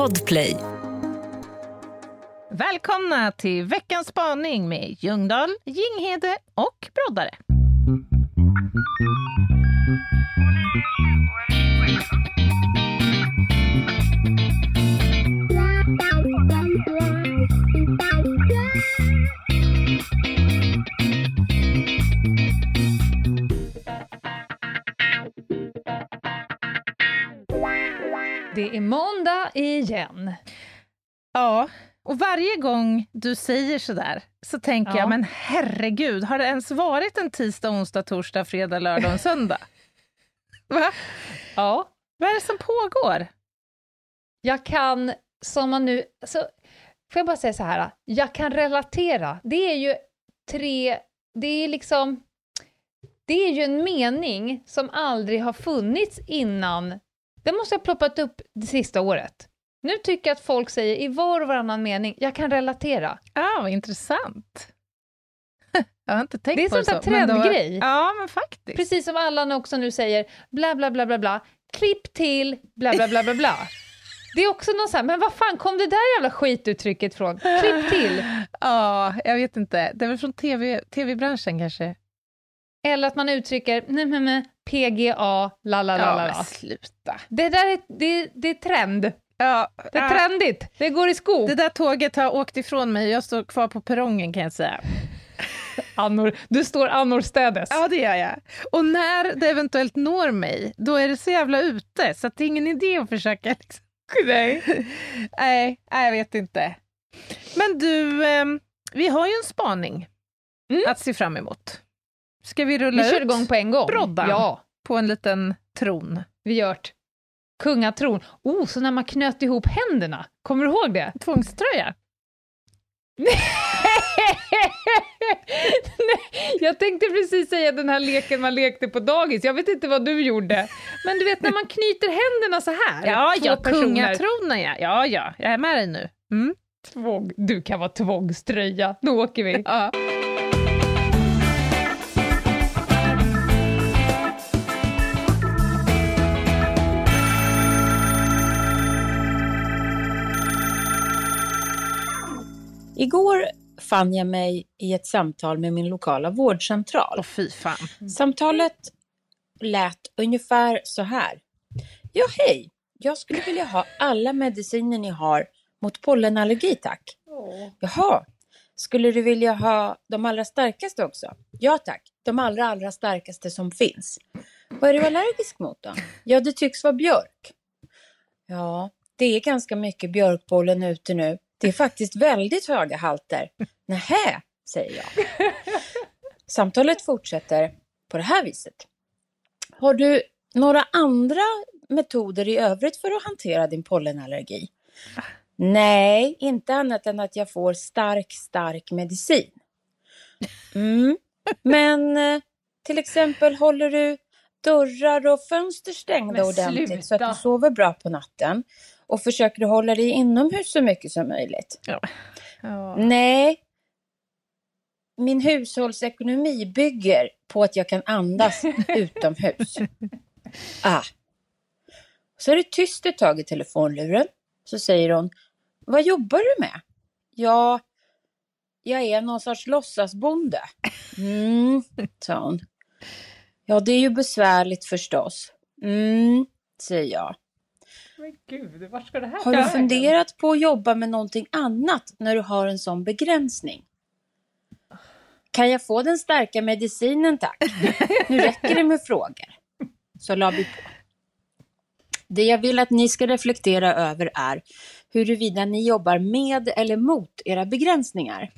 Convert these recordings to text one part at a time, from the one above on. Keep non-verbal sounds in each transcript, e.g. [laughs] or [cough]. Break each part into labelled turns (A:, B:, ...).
A: Podplay.
B: Välkomna till veckans spaning med Ljungdahl, Ginghede och Broddare.
C: Det är måndag igen.
B: Ja, och varje gång du säger sådär så tänker
C: Ja.
B: jag, men herregud, har det ens varit en tisdag, onsdag, torsdag, fredag, lördag och en söndag? [laughs] Va?
C: Ja.
B: Vad är det som pågår?
C: Jag kan, som man nu... Så, får jag bara säga så här, jag kan relatera. Det är ju tre... Det är liksom... Det är ju en mening som aldrig har funnits innan. Den måste ha ploppat upp det sista året. Nu tycker jag att folk säger i var och varannan mening, jag kan relatera.
B: Ja, vad intressant. [laughs] Jag har inte tänkt
C: Det är
B: på det så.
C: där
B: men då-
C: trendgrej.
B: Ja, men faktiskt.
C: Precis som alla också nu säger, bla bla bla bla bla, klipp till, bla bla bla bla bla. [laughs] Det är också någon så här, men vad fan kom det där jävla skituttrycket från? Klipp till. [laughs]
B: Ja, jag vet inte. Det är väl från TV, tv-branschen kanske?
C: Eller att man uttrycker, nej men PGA, la la la
B: Ja,
C: la
B: men
C: la.
B: sluta.
C: Det där är, det, det är trend.
B: Ja,
C: Det är
B: ja,
C: trendigt. Det går i skop.
B: det där tåget har åkt ifrån mig. Jag står kvar på perrongen kan jag säga. [laughs]
C: Annor, du står annorstädes.
B: Ja, det gör jag. Och när det eventuellt når mig, då är det så jävla ute så det är ingen idé att försöka. Liksom.
C: Nej. [laughs]
B: Nej, nej, jag vet inte. Men du, ehm, vi har ju en spaning
C: Mm.
B: att se fram emot. Ska vi rulla
C: Vi kör
B: ut
C: igång på en gång.
B: broddan.
C: Ja,
B: på en liten tron?
C: vi gör det. Kungatron. Oh, så när man knöt ihop händerna. Kommer du ihåg det?
B: Tvångströja? [laughs]
C: Nej, jag tänkte precis säga den här leken man lekte på dagis. Jag vet inte vad du gjorde. Men du vet när man knyter händerna så här.
B: Ja, ja, kungatronen ja. Ja, ja, jag är med dig nu. Mm.
C: Tvång. Du kan vara tvångströja. Då åker vi.
B: Ja.
D: Igår fann jag mig i ett samtal med min lokala vårdcentral.
B: Åh, fy fan.
D: Samtalet lät ungefär så här. Ja, hej. Jag skulle vilja ha alla mediciner ni har mot pollenallergi, tack. Jaha. Skulle du vilja ha de allra starkaste också? Ja, tack. De allra, allra starkaste som finns. Vad är du allergisk mot då? Ja, det tycks vara björk. Ja, det är ganska mycket björkpollen ute nu. Det är faktiskt väldigt höga halter. Nähä, säger jag. Samtalet fortsätter på det här viset. Har du några andra metoder i övrigt för att hantera din pollenallergi? Nej, inte annat än att jag får stark, stark medicin. Mm. Men eh, till exempel håller du dörrar och fönster stängda ordentligt så att du sover bra på natten? Och försöker du hålla dig inomhus så mycket som möjligt?
B: Ja.
D: Nej. Min hushållsekonomi bygger på att jag kan andas [laughs] utomhus. Ah. Så är det tyst ett tag i telefonluren. Så säger hon, vad jobbar du med? Ja, jag är någon sorts låtsasbonde. Mm, sa hon. Ja, det är ju besvärligt förstås. Mm, säger jag.
C: Men gud, vart ska det här
D: Har du funderat på att jobba med någonting annat när du har en sån begränsning? Kan jag få den starka medicinen tack? Nu räcker det med frågor. Så la vi på. Det jag vill att ni ska reflektera över är huruvida ni jobbar med eller mot era begränsningar.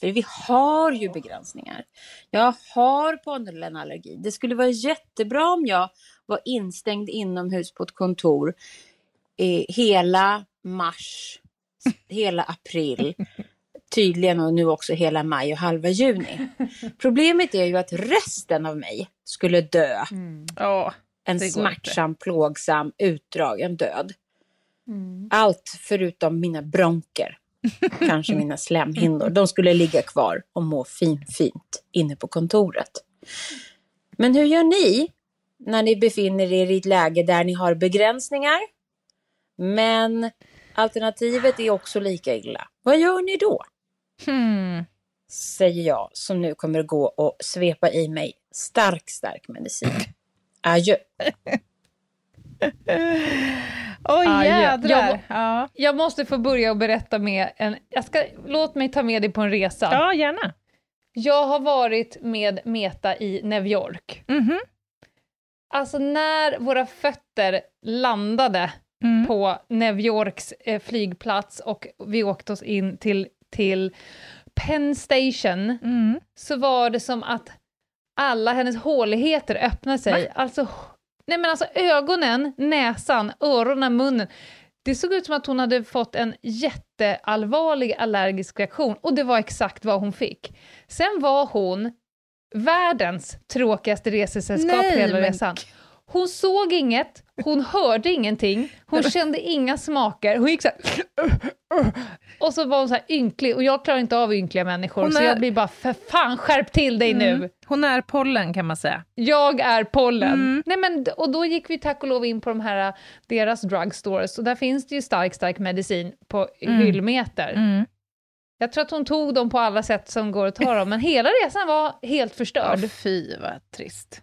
D: För vi har ju begränsningar. Jag har pollenallergi. Det skulle vara jättebra om jag var instängd inomhus på ett kontor eh, hela mars, hela april, tydligen och nu också hela maj och halva juni. Problemet är ju att resten av mig skulle dö
C: Mm.
B: Ja,
D: en smärtsam, plågsam, utdragen död.
C: Mm.
D: Allt förutom mina bronker, kanske mina slemhinnor. De skulle ligga kvar och må fin, fint inne på kontoret. Men hur gör ni när ni befinner er i ett läge där ni har begränsningar, men alternativet är också lika illa. Vad gör ni då?
B: Hmm.
D: Säger jag som nu kommer att gå och svepa i mig stark, stark medicin. Adjö. [laughs]
B: Oj,
C: ja.
B: jädrar.
C: Jag-
B: Ja.
C: Jag måste få börja och berätta med en... Jag ska, låt mig ta med dig på en resa.
B: ja, gärna.
C: Jag har varit med Meta i New York.
B: Mhm.
C: Alltså när våra fötter landade
B: Mm.
C: på New Yorks eh, flygplats och vi åkte oss in till, till Penn Station
B: Mm.
C: så var det som att alla hennes håligheter öppnade sig. Alltså, nej men alltså ögonen, näsan, öronen, munnen. Det såg ut som att hon hade fått en jätteallvarlig allergisk reaktion och det var exakt vad hon fick. Sen var hon världens tråkigaste resesällskap
B: Nej,
C: hela resan. Hon såg inget, hon hörde ingenting, hon kände inga smaker, hon gick så här... Och så var hon så här ynklig, och jag klarar inte av ynkliga människor,
B: Hon
C: så
B: är-
C: jag blir bara för fan skärp till dig nu!
B: Mm. Hon är pollen kan man säga.
C: Jag är pollen.
B: Mm.
C: Nej, men, och då gick vi tack och lov in på de här, deras drugstores, och där finns det ju stark, stark medicin på
B: Mm.
C: hyllmeter.
B: Mm.
C: Jag tror att hon tog dem på alla sätt som går att ta [laughs] dem, men hela resan var helt förstörd.
B: fy vad trist.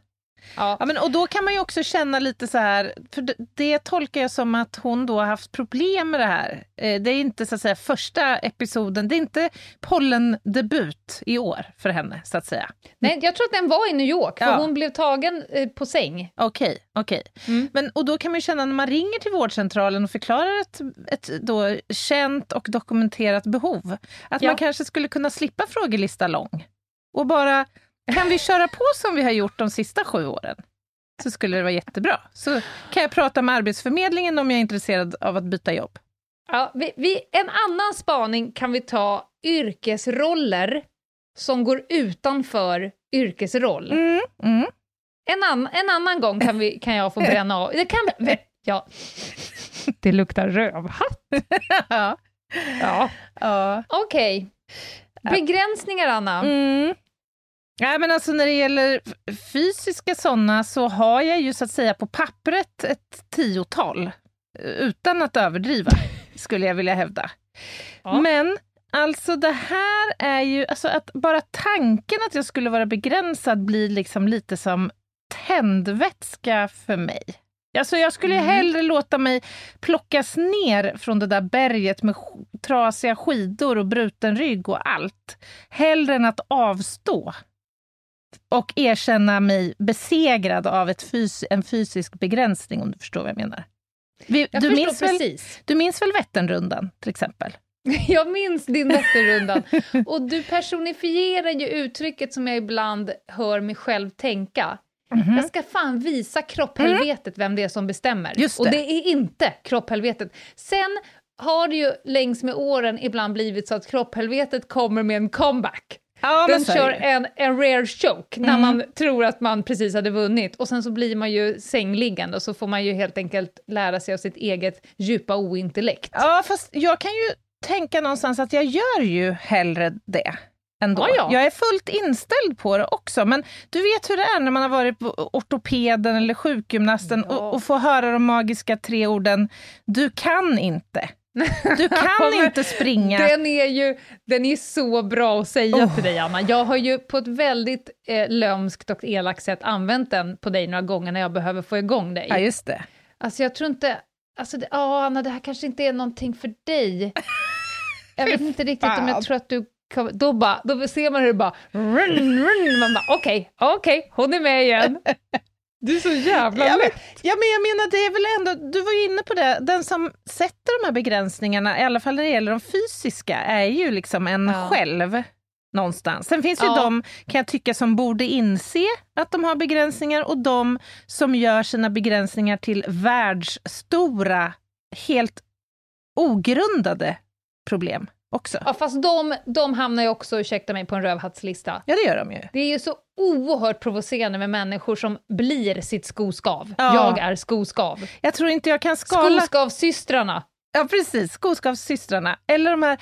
C: Ja.
B: Ja, men, och då kan man ju också känna lite så här, för det, det tolkar jag som att hon då har haft problem med det här. Eh, det är inte så att säga första episoden, det är inte pollendebut i år för henne så att säga.
C: Nej, jag tror att den var i New York, för
B: Ja.
C: hon blev tagen eh, på säng.
B: Okej, okej.
C: Mm.
B: Men Och då kan man ju känna när man ringer till vårdcentralen och förklarar ett, ett då känt och dokumenterat behov, att
C: Ja.
B: man kanske skulle kunna slippa frågelista lång och bara, kan vi köra på som vi har gjort de sista sju åren? Så skulle det vara jättebra. Så kan jag prata med Arbetsförmedlingen om jag är intresserad av att byta jobb.
C: Ja, vi, vi, en annan spaning kan vi ta yrkesroller som går utanför yrkesroll.
B: Mm, mm.
C: En, an, en annan gång kan, vi, kan jag få bränna av. Det kan [laughs] ja. Det luktar rövhatt. [laughs]
B: ja.
C: Ja.
B: ja.
C: Okej. Begränsningar, Anna.
B: Mm. Nej, men alltså när det gäller fysiska sådana så har jag ju så att säga på pappret ett tiotal. eh, Utan att överdriva, [laughs] skulle jag vilja hävda.
C: Ja.
B: Men alltså det här är ju, alltså att bara tanken att jag skulle vara begränsad blir liksom lite som tändvätska för mig. Alltså jag skulle
C: Mm.
B: hellre låta mig plockas ner från det där berget med trasiga skidor och bruten rygg och allt. Hellre än att avstå och erkänna mig besegrad av ett fys- en fysisk begränsning, om du förstår vad jag menar. Vi,
C: Jag
B: du, minns väl, du minns väl Vätternrundan, till exempel? [laughs]
C: Jag minns din Vätternrundan. Och du personifierar ju uttrycket som jag ibland hör mig själv tänka.
B: Mhm.
C: Jag ska fan visa kropphelvetet vem det är som bestämmer.
B: Just
C: Och
B: det.
C: det är inte kropphelvetet. Sen har det ju längs med åren ibland blivit så att kropphelvetet kommer med en comeback.
B: Ja, är
C: kör en, en rare choke när
B: Mm.
C: man tror att man precis hade vunnit och sen så blir man ju sängliggande och så får man ju helt enkelt lära sig av sitt eget djupa ointellekt.
B: Ja, fast jag kan ju tänka någonstans att jag gör ju hellre det. Ändå.
C: Ja, ja.
B: Jag är fullt inställd på det också, men du vet hur det är när man har varit på ortopeden eller sjukgymnasten
C: Ja.
B: och, och får höra de magiska tre orden du kan inte. Du [laughs] kan inte springa.
C: Den är ju den är så bra att säga
B: Oh.
C: till dig, Anna. Jag har ju på ett väldigt eh, lömskt och elakt sätt använt den på dig några gånger när jag behöver få igång dig.
B: Ja, just det.
C: Alltså jag tror inte... Alltså, det, ja, Anna, det här kanske inte är någonting för dig. [laughs] Jag vet inte riktigt om jag tror att du... Då, bara, då ser man hur det bara... Run, run, man bara, okej, okej, hon är med igen. [laughs] Du är så jävla
B: Ja men,
C: lätt.
B: ja, men jag menar, det är väl ändå, du var ju inne på det, den som sätter de här begränsningarna, i alla fall när det gäller de fysiska, är ju liksom en
C: Ja.
B: själv någonstans. Sen finns ju
C: Ja.
B: de, kan jag tycka, som borde inse att de har begränsningar och de som gör sina begränsningar till världsstora, helt ogrundade problem också.
C: Ja, fast de, de hamnar ju också, ursäkta mig, på en rövhattslista.
B: Ja, det gör de ju.
C: Det är ju så oerhört provocerande med människor som blir sitt skoskav.
B: Ja.
C: Jag är skoskav.
B: Jag tror inte jag kan skala...
C: Skoskavsystrarna.
B: Ja, precis. Skoskavssystrarna. Eller de här...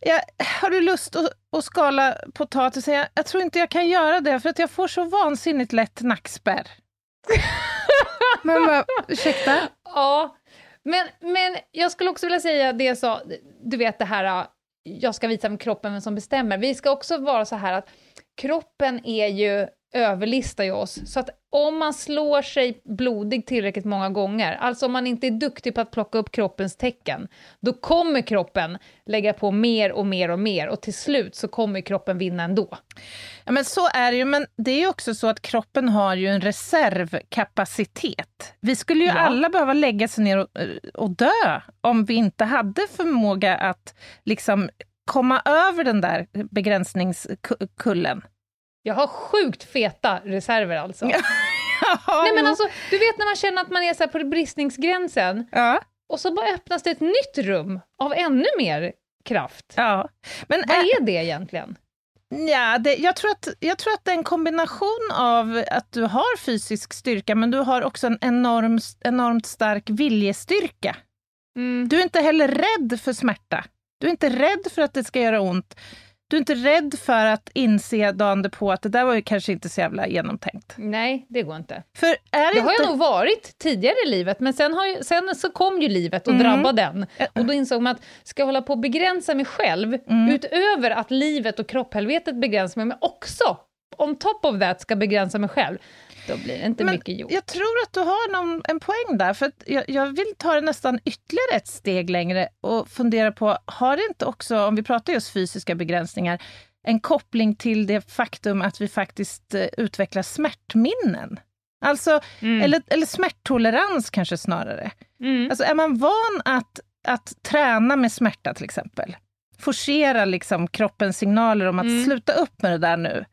B: Ja, har du lust att, att skala potatisen? Jag, jag tror inte jag kan göra det, för att jag får så vansinnigt lätt nackspärr. [laughs] Men bara, ursäkta?
C: Ja, Men, men jag skulle också vilja säga det jag sa, du vet det här, jag ska visa med kroppen vem som bestämmer. Vi ska också vara så här att kroppen är ju överlistar ju oss. Så att om man slår sig blodig tillräckligt många gånger, alltså om man inte är duktig på att plocka upp kroppens tecken, då kommer kroppen lägga på mer och mer och mer och till slut så kommer kroppen vinna ändå.
B: Ja, men så är det ju, men det är ju också så att kroppen har ju en reservkapacitet. Vi skulle ju
C: Ja.
B: alla behöva lägga sig ner och, och dö om vi inte hade förmåga att liksom komma över den där begränsningskullen.
C: Jag har sjukt feta reserver alltså. [laughs] Nej men alltså, du vet när man känner att man är så på bristningsgränsen,
B: ja,
C: och så bara öppnas det ett nytt rum av ännu mer kraft.
B: ja. Men
C: Vad är det egentligen?
B: Ja, det, jag, tror att, jag tror att det är en kombination av att du har fysisk styrka, men du har också en enorm, enormt stark viljestyrka.
C: Mm.
B: Du är inte heller rädd för smärta. Du är inte rädd för att det ska göra ont. Du är inte rädd för att inse dagen på att det där var ju kanske inte så jävla genomtänkt.
C: Nej, det går inte.
B: För är
C: Det har
B: inte...
C: jag nog varit tidigare i livet, men sen, har ju, sen så kom ju livet och
B: Mm.
C: drabbade den. Och då insåg man att ska jag hålla på att begränsa mig själv,
B: Mm.
C: utöver att livet och kropphelvetet begränsar mig, men också on top of that ska begränsa mig själv, då blir det inte
B: Men
C: mycket gjort.
B: Jag tror att du har någon, en poäng där, för jag, jag vill ta det nästan ytterligare ett steg längre och fundera på, har det inte också, om vi pratar just fysiska begränsningar, en koppling till det faktum att vi faktiskt eh, utvecklar smärtminnen? Alltså,
C: Mm.
B: eller, eller smärttolerans kanske snarare.
C: Mm.
B: Alltså är man van att, att träna med smärta till exempel, forcera liksom kroppens signaler om att
C: Mm.
B: sluta upp med det där nu,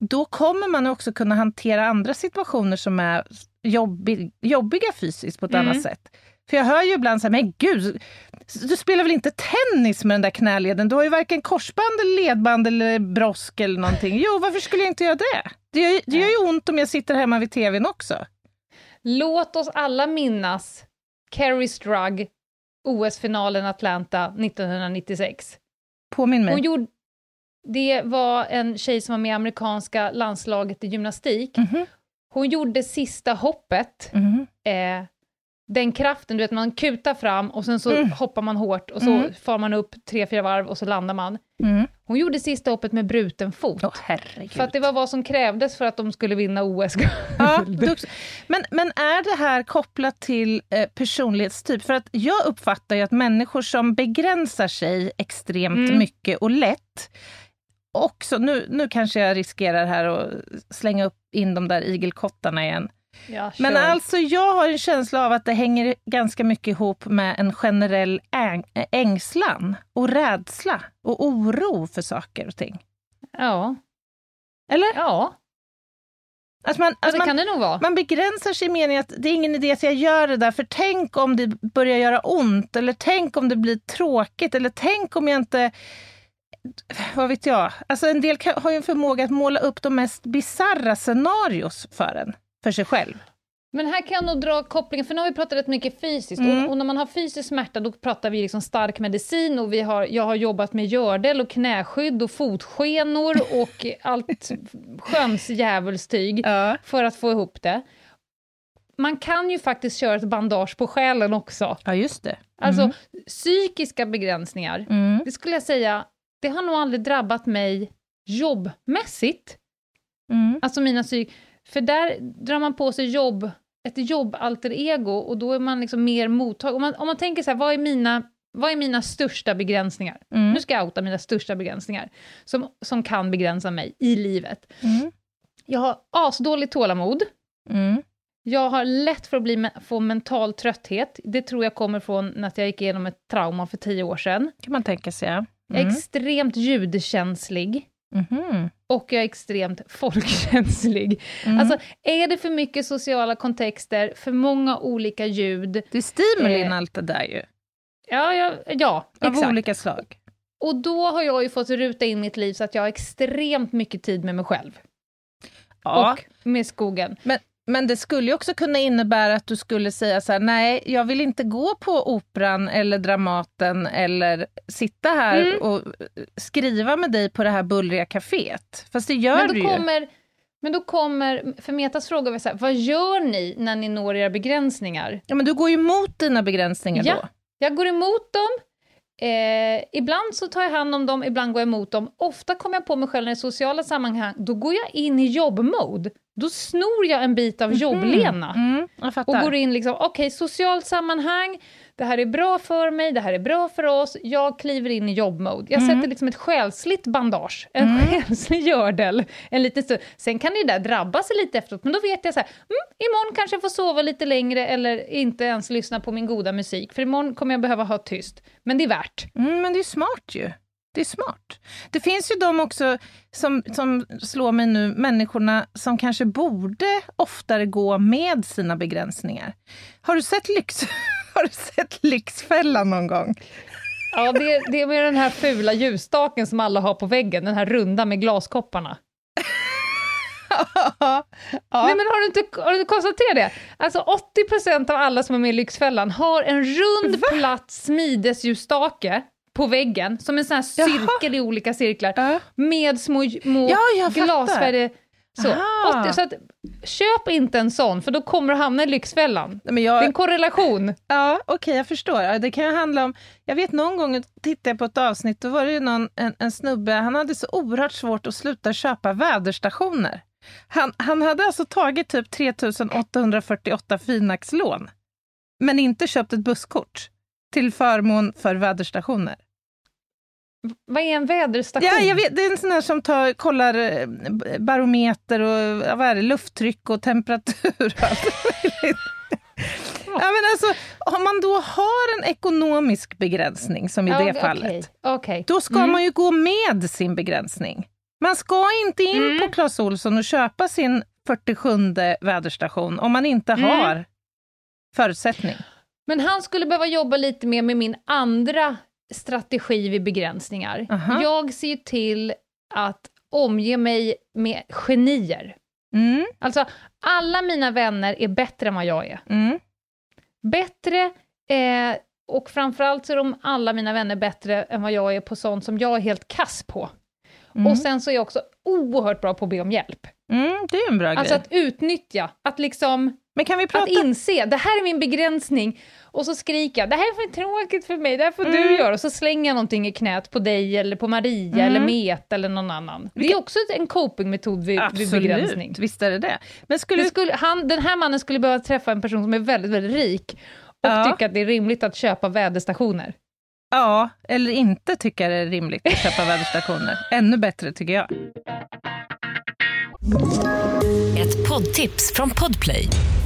B: då kommer man också kunna hantera andra situationer som är jobbig, jobbiga fysiskt på ett
C: Mm.
B: annat sätt. För jag hör ju ibland så här, men gud, du spelar väl inte tennis med den där knäleden? Du har ju varken korsband, eller ledband eller brosk eller någonting. Jo, varför skulle jag inte göra det? Det gör, det gör ju ont om jag sitter hemma vid tvn också.
C: Låt oss alla minnas Kerry Strug, OS-finalen Atlanta 1996.
B: Påminn mig.
C: Hon gjorde, det var en tjej som var med i amerikanska landslaget i gymnastik.
B: Mhm,
C: Hon gjorde sista hoppet,
B: mhm.
C: eh, den kraften, du vet man kutar fram och sen så
B: Mm.
C: hoppar man hårt och så
B: Mm.
C: far man upp tre, fyra varv och så landar man.
B: Mm.
C: Hon gjorde sista hoppet med bruten fot.
B: Herregud.
C: för att det var vad som krävdes för att de skulle vinna OS.
B: Ja, men, men är det här kopplat till eh, personlighetstyp? För att jag uppfattar ju att människor som begränsar sig extremt
C: Mm.
B: mycket och lätt också, nu, nu kanske jag riskerar här att slänga upp in de där igelkottarna igen.
C: Ja,
B: Men
C: kör.
B: alltså jag har en känsla av att det hänger ganska mycket ihop med en generell äng- ängslan och rädsla och oro för saker och ting.
C: Ja,
B: Eller?
C: ja
B: Att man,
C: ja
B: att
C: det
B: man. Man begränsar sig i meningen att det är ingen idé att jag gör det där, för tänk om det börjar göra ont, eller tänk om det blir tråkigt, eller tänk om jag inte... Vad vet jag? Alltså en del kan, har ju en förmåga att måla upp de mest bisarra scenarios för en, för sig själv.
C: Men här kan jag nog dra kopplingen, för nu har vi pratat rätt mycket fysiskt,
B: Mm.
C: och, och när man har fysisk smärta då pratar vi liksom stark medicin och vi har, jag har jobbat med gördel och knäskydd och fotskenor och [laughs] allt sköns djävulstyg
B: Ja.
C: för att få ihop det. Man kan ju faktiskt köra ett bandage på själen också.
B: ja, just det.
C: Alltså
B: Mm.
C: psykiska begränsningar,
B: Mm.
C: det skulle jag säga, det har nog aldrig drabbat mig jobbmässigt.
B: Mm.
C: Alltså mina psyk... För där drar man på sig jobb, ett jobbalter ego och då är man liksom mer mottaglig. Om man, om man tänker så här, vad är mina, vad är mina största begränsningar?
B: Mm.
C: Nu ska jag outa mina största begränsningar som, som kan begränsa mig i livet.
B: Mm.
C: Jag har asdåligt tålamod.
B: Mm.
C: Jag har lätt för att bli, få mental trötthet. Det tror jag kommer från att jag gick igenom ett trauma för tio år sedan.
B: kan man tänka sig. Ja.
C: Jag är
B: Mm.
C: extremt ljudkänslig.
B: Mhm.
C: Och jag är extremt folkkänslig.
B: Mm.
C: Alltså, är det för mycket sociala kontexter, för många olika ljud,
B: det är stimulin
C: eh,
B: allt det där ju,
C: ja, ja, ja
B: av
C: exakt.
B: olika slag.
C: Och då har jag ju fått ruta in mitt liv så att jag har extremt mycket tid med mig själv.
B: Ja.
C: Och med skogen.
B: Men det skulle ju också kunna innebära att du skulle säga så här, nej, jag vill inte gå på Operan eller Dramaten eller sitta här
C: Mm.
B: och skriva med dig på det här bullriga kaféet. Fast det gör
C: Men
B: du ju.
C: kommer, Men då kommer, för Metas fråga var så här, vad gör ni när ni når era begränsningar?
B: Ja, men du går ju emot dina begränsningar
C: Ja.
B: då.
C: Jag går emot dem, eh, ibland så tar jag hand om dem, ibland går jag emot dem. Ofta kommer jag på mig själv när är sociala sammanhang, då går jag in i jobbmode. Då snor jag en bit av jobb-Lena.
B: Mm, jag fattar.
C: Och går in liksom, okej, socialt sammanhang, det här är bra för mig, det här är bra för oss, jag kliver in i jobbmode. Jag
B: Mm.
C: sätter liksom ett själsligt bandage, en själslig gördel, en liten stund. Sen kan det där drabba sig lite efteråt, men då vet jag så här, mm, imorgon kanske jag får sova lite längre eller inte ens lyssna på min goda musik, för imorgon kommer jag behöva ha tyst. Men det är värt.
B: Mm, men det är smart ju. Det är smart. Det finns ju de också som, som slår mig nu, människorna som kanske borde oftare gå med sina begränsningar. Har du sett, lyx, [laughs] [laughs] har du sett Lyxfällan någon gång?
C: Ja, det, är- det är med den här fula ljusstaken som alla har på väggen, den här runda med glaskopparna. [laughs]
B: ja.
C: Nej, men har du inte, har du inte konstaterat det? Alltså 80% av alla som är med i Lyxfällan har en rund, platt smidesljusstake på väggen, som en sån här
B: Jaha.
C: cirkel i olika cirklar,
B: Ja.
C: med små, små
B: Ja,
C: glasfärger. Så.
B: Aha.
C: 80, så att, köp inte en sån, för då kommer du hamna i Lyxfällan.
B: Men
C: Det är
B: jag,
C: en korrelation.
B: Ja, okej, jag förstår. Det kan ju handla om... Jag vet någon gång tittade jag på ett avsnitt, då var det ju någon, en, en snubbe, han hade så oerhört svårt att sluta köpa väderstationer. Han, han hade alltså tagit typ 3848 Finax-lån, men inte köpt ett busskort till förmån för väderstationer.
C: Vad är en väderstation?
B: Ja, jag vet, det är en sån här som tar, kollar eh, barometer och ja, vad är det, lufttryck och temperatur. ja, men alltså, om man då har en ekonomisk begränsning, som i det
C: okej,
B: fallet,
C: okej.
B: då ska
C: Mm.
B: man ju gå med sin begränsning. Man ska inte in
C: Mm.
B: på Clas Ohlson och köpa sin 47 väderstation om man inte
C: Mm.
B: har förutsättning.
C: Men han skulle behöva jobba lite mer med min andra strategi vid begränsningar.
B: Aha.
C: Jag ser till att omge mig med genier.
B: Mm,
C: Alltså, alla mina vänner är bättre än vad jag är.
B: mm,
C: Bättre, eh, och framförallt så är de alla mina vänner bättre än vad jag är på sånt som jag är helt kass på.
B: mm.
C: Och sen så är jag också oerhört bra på att be om hjälp.
B: mm, det är en bra
C: Alltså
B: grej.
C: att utnyttja, att liksom
B: Men kan vi prata...
C: Att inse, det här är min begränsning, och så skriker jag, det här är för tråkigt för mig, det här får du
B: Mm.
C: göra, och så slänger jag någonting i knät på dig, eller på Maria,
B: Mm.
C: eller Met, eller någon annan. Det är också en copingmetod vid, vid begränsning.
B: Absolut, visst är det det. Men skulle
C: Det skulle, han, den här mannen skulle behöva träffa en person som är väldigt, väldigt rik, och
B: Ja.
C: tycka att det är rimligt att köpa väderstationer.
B: Ja, eller inte tycka det är rimligt att köpa väderstationer. [laughs] Ännu bättre tycker jag.
A: Ett poddtips från Podplay.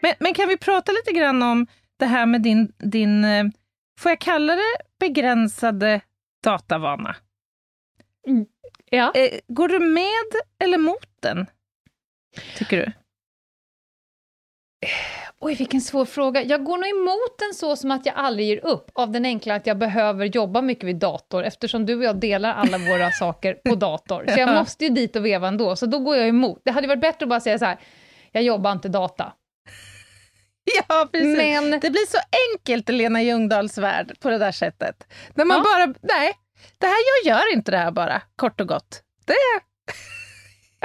B: Men, men kan vi prata lite grann om det här med din, din eh, får jag kalla det begränsade datavana?
C: Ja.
B: Eh, går du med eller mot den? Tycker du?
C: Oj, vilken svår fråga. Jag går nog emot den så som att jag aldrig ger upp, av den enkla att jag behöver jobba mycket vid dator, eftersom du och jag delar alla våra [laughs] saker på dator. Så jag
B: Ja.
C: måste ju dit och veva ändå, så då går jag emot. Det hade varit bättre att bara säga så här, jag jobbar inte data. [laughs]
B: Ja, precis.
C: Men-
B: Det blir så enkelt i Lena Ljungdahls värld på det där sättet. När man
C: Ja.
B: bara, nej, det här, jag gör inte det här bara, kort och gott. Det, [laughs]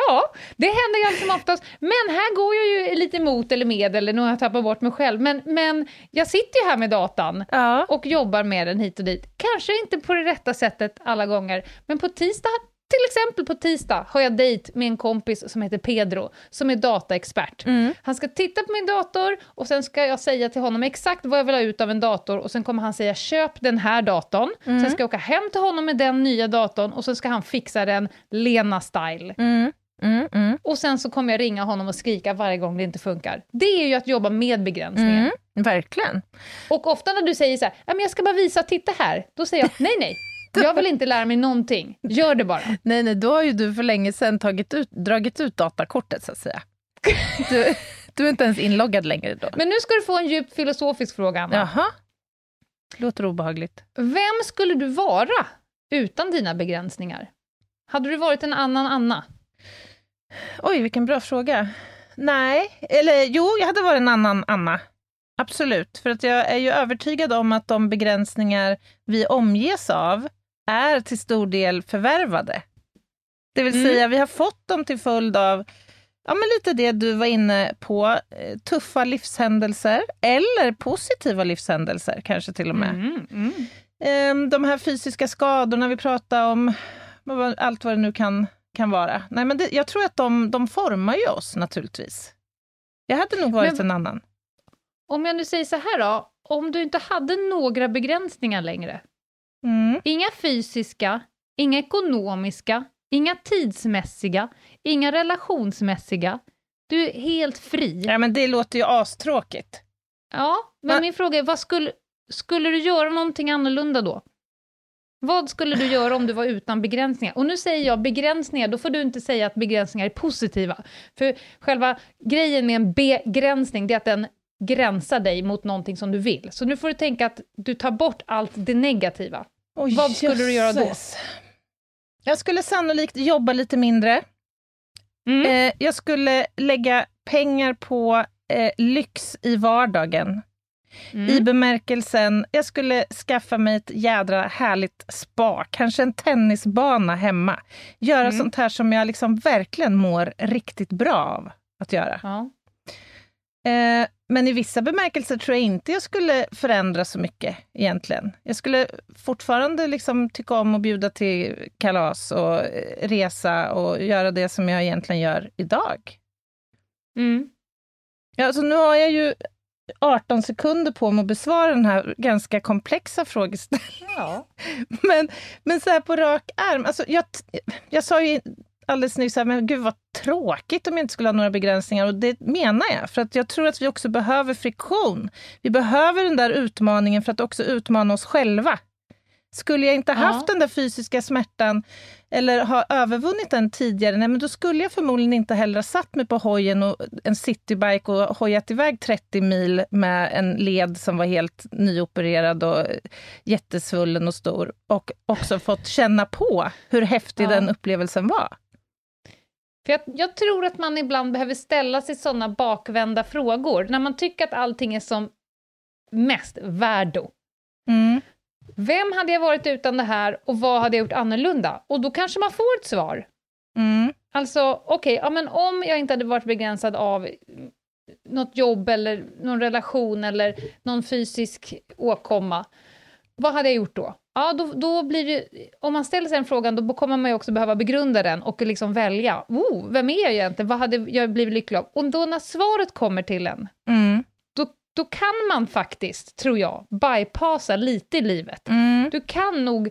C: Ja, det händer ganska som oftast. Men här går jag ju lite emot eller med, eller nu har jag tappat bort mig själv. Men, men jag sitter ju här med datan
B: ja.
C: och jobbar med den hit och dit. Kanske inte på det rätta sättet alla gånger, men på tisdag, till exempel på tisdag, har jag dejt med en kompis som heter Pedro, som är dataexpert. Han ska titta på min dator och sen ska jag säga till honom exakt vad jag vill ha ut av en dator och sen kommer han säga köp den här datorn. Sen ska jag åka hem till honom med den nya datorn och så ska han fixa den Lena-style.
B: Mm, mm, mm,
C: Och sen så kommer jag ringa honom och skrika varje gång det inte funkar. Det är ju att jobba med begränsningar.
B: mm, verkligen.
C: Och ofta när du säger så här, "Ja, men jag ska bara visa, titta här, då säger jag nej, nej, jag vill inte lära mig någonting, gör det bara.
B: Nej, nej, då har ju du för länge sedan tagit ut, dragit ut datakortet, så att säga. Du, Du är inte ens inloggad längre då?
C: Men nu ska du få en djupt filosofisk fråga, Anna.
B: Jaha. Låter obehagligt.
C: Vem skulle du vara utan dina begränsningar? Hade du varit en annan Anna?
B: Oj, vilken bra fråga. Nej, eller jo, jag hade varit en annan Anna. Absolut, för att jag är ju övertygad om att de begränsningar vi omges av är till stor del förvärvade. Det vill
C: Mm.
B: säga, vi har fått dem till följd av ja, men lite det du var inne på, eh, tuffa livshändelser eller positiva livshändelser kanske till och med.
C: Mm, mm.
B: Ehm, de här fysiska skadorna vi pratar om, allt vad det nu kan, kan vara. Nej, men det, jag tror att de, de formar ju oss naturligtvis. Jag hade nog varit
C: Men-
B: en annan.
C: Om jag nu säger så här då, om du inte hade några begränsningar längre,
B: Mm.
C: inga fysiska, inga ekonomiska, inga tidsmässiga, inga relationsmässiga, du är helt fri.
B: Ja, men det låter ju astråkigt.
C: Ja, men
B: Va-
C: min fråga är, vad skulle, skulle du göra någonting annorlunda då? Vad skulle du göra om du var utan begränsningar? Och nu säger jag begränsningar, då får du inte säga att begränsningar är positiva. För själva grejen med en begränsning, det är att den gränsar dig mot någonting som du vill. Så nu får du tänka att du tar bort allt det negativa.
B: Oj,
C: Vad skulle du göra då?
B: Jag skulle sannolikt jobba lite mindre.
C: Mm.
B: Eh, jag skulle lägga pengar på eh, lyx i vardagen.
C: Mm.
B: I bemärkelsen, jag skulle skaffa mig ett jädra härligt spa, kanske en tennisbana hemma. Göra
C: Mm.
B: sånt här som jag liksom verkligen mår riktigt bra av att göra.
C: Ja.
B: Eh, men i vissa bemärkelser tror jag inte jag skulle förändra så mycket egentligen. Jag skulle fortfarande liksom tycka om att bjuda till kalas och eh, resa och göra det som jag egentligen gör idag.
C: Mm.
B: Ja, alltså nu har jag ju 18 sekunder på mig att besvara den här ganska komplexa frågeställningen.
C: Ja. [laughs]
B: Men, men så här på rak arm, alltså jag, jag sa ju alldeles nyss här, men gud vad tråkigt om jag inte skulle ha några begränsningar. Och det menar jag, för att jag tror att vi också behöver friktion. Vi behöver den där utmaningen för att också utmana oss själva. Skulle jag inte
C: Ja.
B: haft den där fysiska smärtan eller ha övervunnit den tidigare, nej, men då skulle jag förmodligen inte heller ha satt mig på hojen och en citybike och hojat iväg 30 mil med en led som var helt nyopererad och jättesvullen och stor och också fått känna på hur häftig
C: Ja.
B: den upplevelsen var.
C: För jag, jag tror att man ibland behöver ställa sig sådana bakvända frågor, när man tycker att allting är som mest värdo.
B: Mm.
C: Vem hade jag varit utan det här och vad hade jag gjort annorlunda? Och då kanske man får ett svar.
B: Mm.
C: Alltså, okej, ja, men om jag inte hade varit begränsad av något jobb eller någon relation eller någon fysisk åkomma, vad hade jag gjort då? Ja, då, då blir det, om man ställer sig den frågan, då kommer man ju också behöva begrunda den och liksom välja. Oh, vem är jag egentligen? Vad hade jag blivit lycklig av? Och då när svaret kommer till en,
B: Mm.
C: då, då kan man faktiskt, tror jag, bypassa lite i livet.
B: Mm.
C: Du kan nog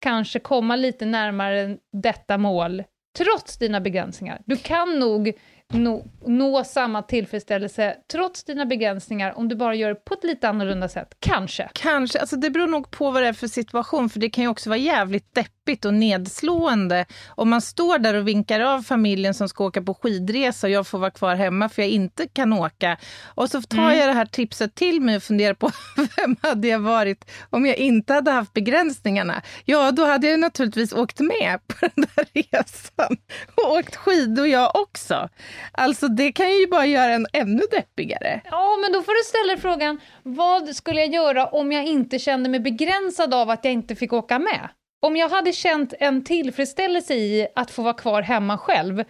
C: kanske komma lite närmare detta mål, trots dina begränsningar. Du kan nog nå, nå samma tillfredsställelse, trots dina begränsningar, om du bara gör det på ett lite annorlunda sätt. Kanske.
B: Kanske, alltså det beror nog på vad det är för situation, för det kan ju också vara jävligt deppigt och nedslående om man står där och vinkar av familjen som ska åka på skidresa och jag får vara kvar hemma för jag inte kan åka. Och så tar
C: Mm.
B: jag det här tipset till mig och funderar på [laughs] vem hade jag varit om jag inte hade haft begränsningarna? Ja, då hade jag naturligtvis åkt med på den där resan och åkt skidor jag också. Alltså det kan ju bara göra en ännu deppigare.
C: Ja, men då får du ställa frågan, vad skulle jag göra om jag inte kände mig begränsad av att jag inte fick åka med? Om jag hade känt en tillfredsställelse i att få vara kvar hemma själv,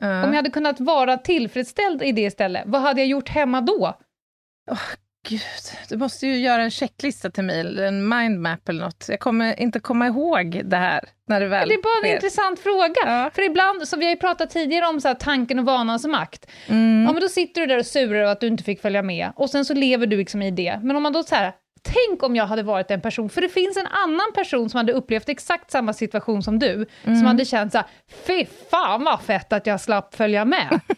B: Ja.
C: om jag hade kunnat vara tillfredsställd i det istället, vad hade jag gjort hemma då?
B: Gud, du måste ju göra en checklista till mig, eller en mindmap eller något. Jag kommer inte komma ihåg det här när det väl
C: Det är bara en
B: sker.
C: intressant fråga.
B: Ja.
C: För ibland, som vi har ju pratat tidigare om så här, tanken och vanans makt.
B: Mm.
C: Ja, men då sitter du där och surar över att du inte fick följa med och sen så lever du liksom i det. Men om man då så här, tänk om jag hade varit en person, för det finns en annan person som hade upplevt exakt samma situation som du,
B: Mm.
C: som hade känt så här, fy fan vad fett att jag slapp följa med. [laughs]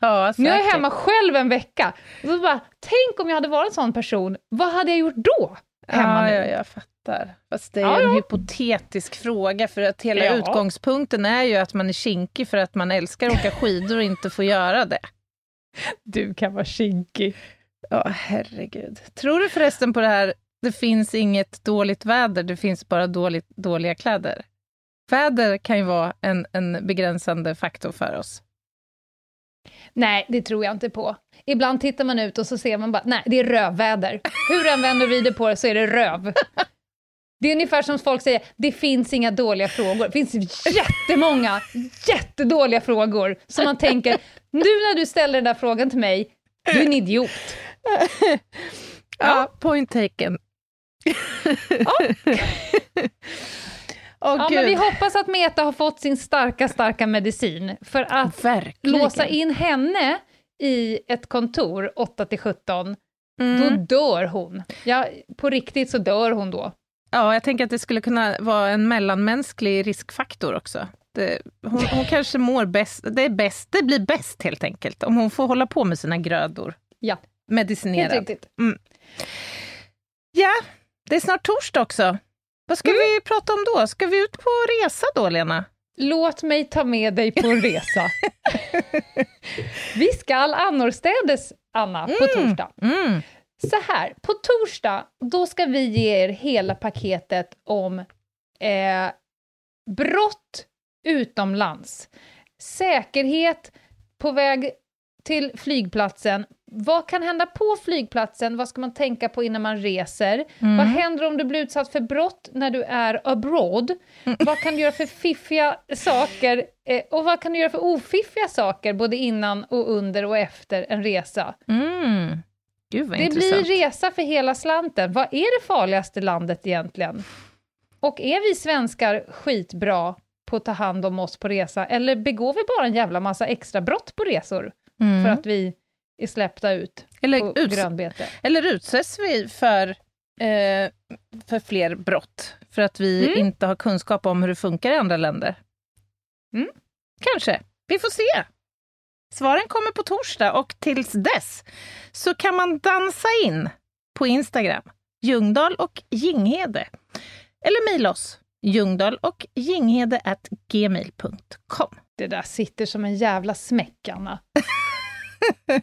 B: Ja,
C: Nu är jag hemma själv en vecka. Och så bara, tänk om jag hade varit en sån person, vad hade jag gjort då? Hemma
B: ja,
C: nu?
B: ja, jag fattar. Fast det är
C: Ja,
B: en
C: ja.
B: hypotetisk fråga, för att hela
C: Ja.
B: utgångspunkten är ju att man är kinkig för att man älskar att åka skidor och inte får göra det.
C: Du kan vara kinkig.
B: Ja, herregud. Tror du förresten på det här, det finns inget dåligt väder, det finns bara dåligt, dåliga kläder? Väder kan ju vara en, en begränsande faktor för oss.
C: Nej, det tror jag inte på. Ibland tittar man ut och så ser man bara, nej, det är rövväder. Hur än vänder och vrider på det så är det röv. Det är ungefär som folk säger, det finns inga dåliga frågor. Det finns jättemånga jättedåliga frågor som man tänker, nu när du ställer den där frågan till mig, du är en idiot. [laughs]
B: Ja, point taken. [laughs] Åh,
C: Ja,
B: gud.
C: men vi hoppas att Meta har fått sin starka, starka medicin för att
B: Verkligen.
C: låsa in henne i ett kontor 8 till 17,
B: Mm.
C: då dör hon. Ja, på riktigt så dör hon då.
B: Ja, jag tänker att det skulle kunna vara en mellanmänsklig riskfaktor också. Det, hon, hon kanske mår bäst, det är bäst, det blir bäst helt enkelt, om hon får hålla på med sina grödor.
C: Ja, helt
B: Medicinerad.
C: riktigt.
B: Ja, det är snart torsdag också. Vad ska
C: Mm.
B: vi prata om då? Ska vi ut på resa då, Lena?
C: Låt mig ta med dig på en resa. [laughs] Vi ska annorstädes, Anna, på torsdag.
B: Mm.
C: Så här, på torsdag, då ska vi ge er hela paketet om eh, brott utomlands. Säkerhet på väg till flygplatsen. Vad kan hända på flygplatsen? Vad ska man tänka på innan man reser? Vad händer om du blir utsatt för brott när du är abroad? Vad kan du göra för fiffiga saker? Eh, och vad kan du göra för ofiffiga saker, både innan och under och efter en resa?
B: Mm. Gud
C: Det
B: intressant.
C: blir resa för hela slanten. Vad är det farligaste landet egentligen? Och är vi svenskar skitbra på att ta hand om oss på resa, eller begår vi bara en jävla massa extra brott på resor
B: Mm.
C: för att vi är släppta ut
B: Eller,
C: på
B: uts-
C: grönbete?
B: eller utsätts vi för, eh, för fler brott för att vi
C: Mm.
B: inte har kunskap om hur det funkar i andra länder?
C: Mm.
B: Kanske. Vi får se. Svaren kommer på torsdag och tills dess så kan man dansa in på Instagram, Ljungdahl och Ginghede. Eller mejla oss, ljungdahl och ginghede at gmail.com.
C: Det där sitter som en jävla smäck, Anna. [laughs]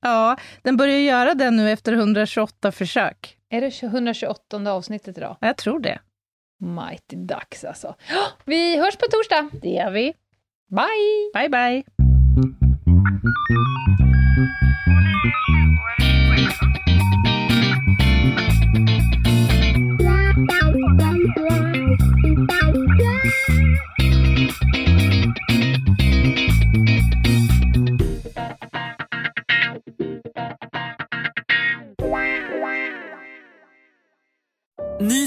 B: Ja, den börjar göra det nu efter 128 försök.
C: Är det 128 avsnittet idag?
B: Jag tror det.
C: Mighty dags alltså. Vi hörs på torsdag.
B: Det gör vi.
C: Bye!
B: Bye, bye.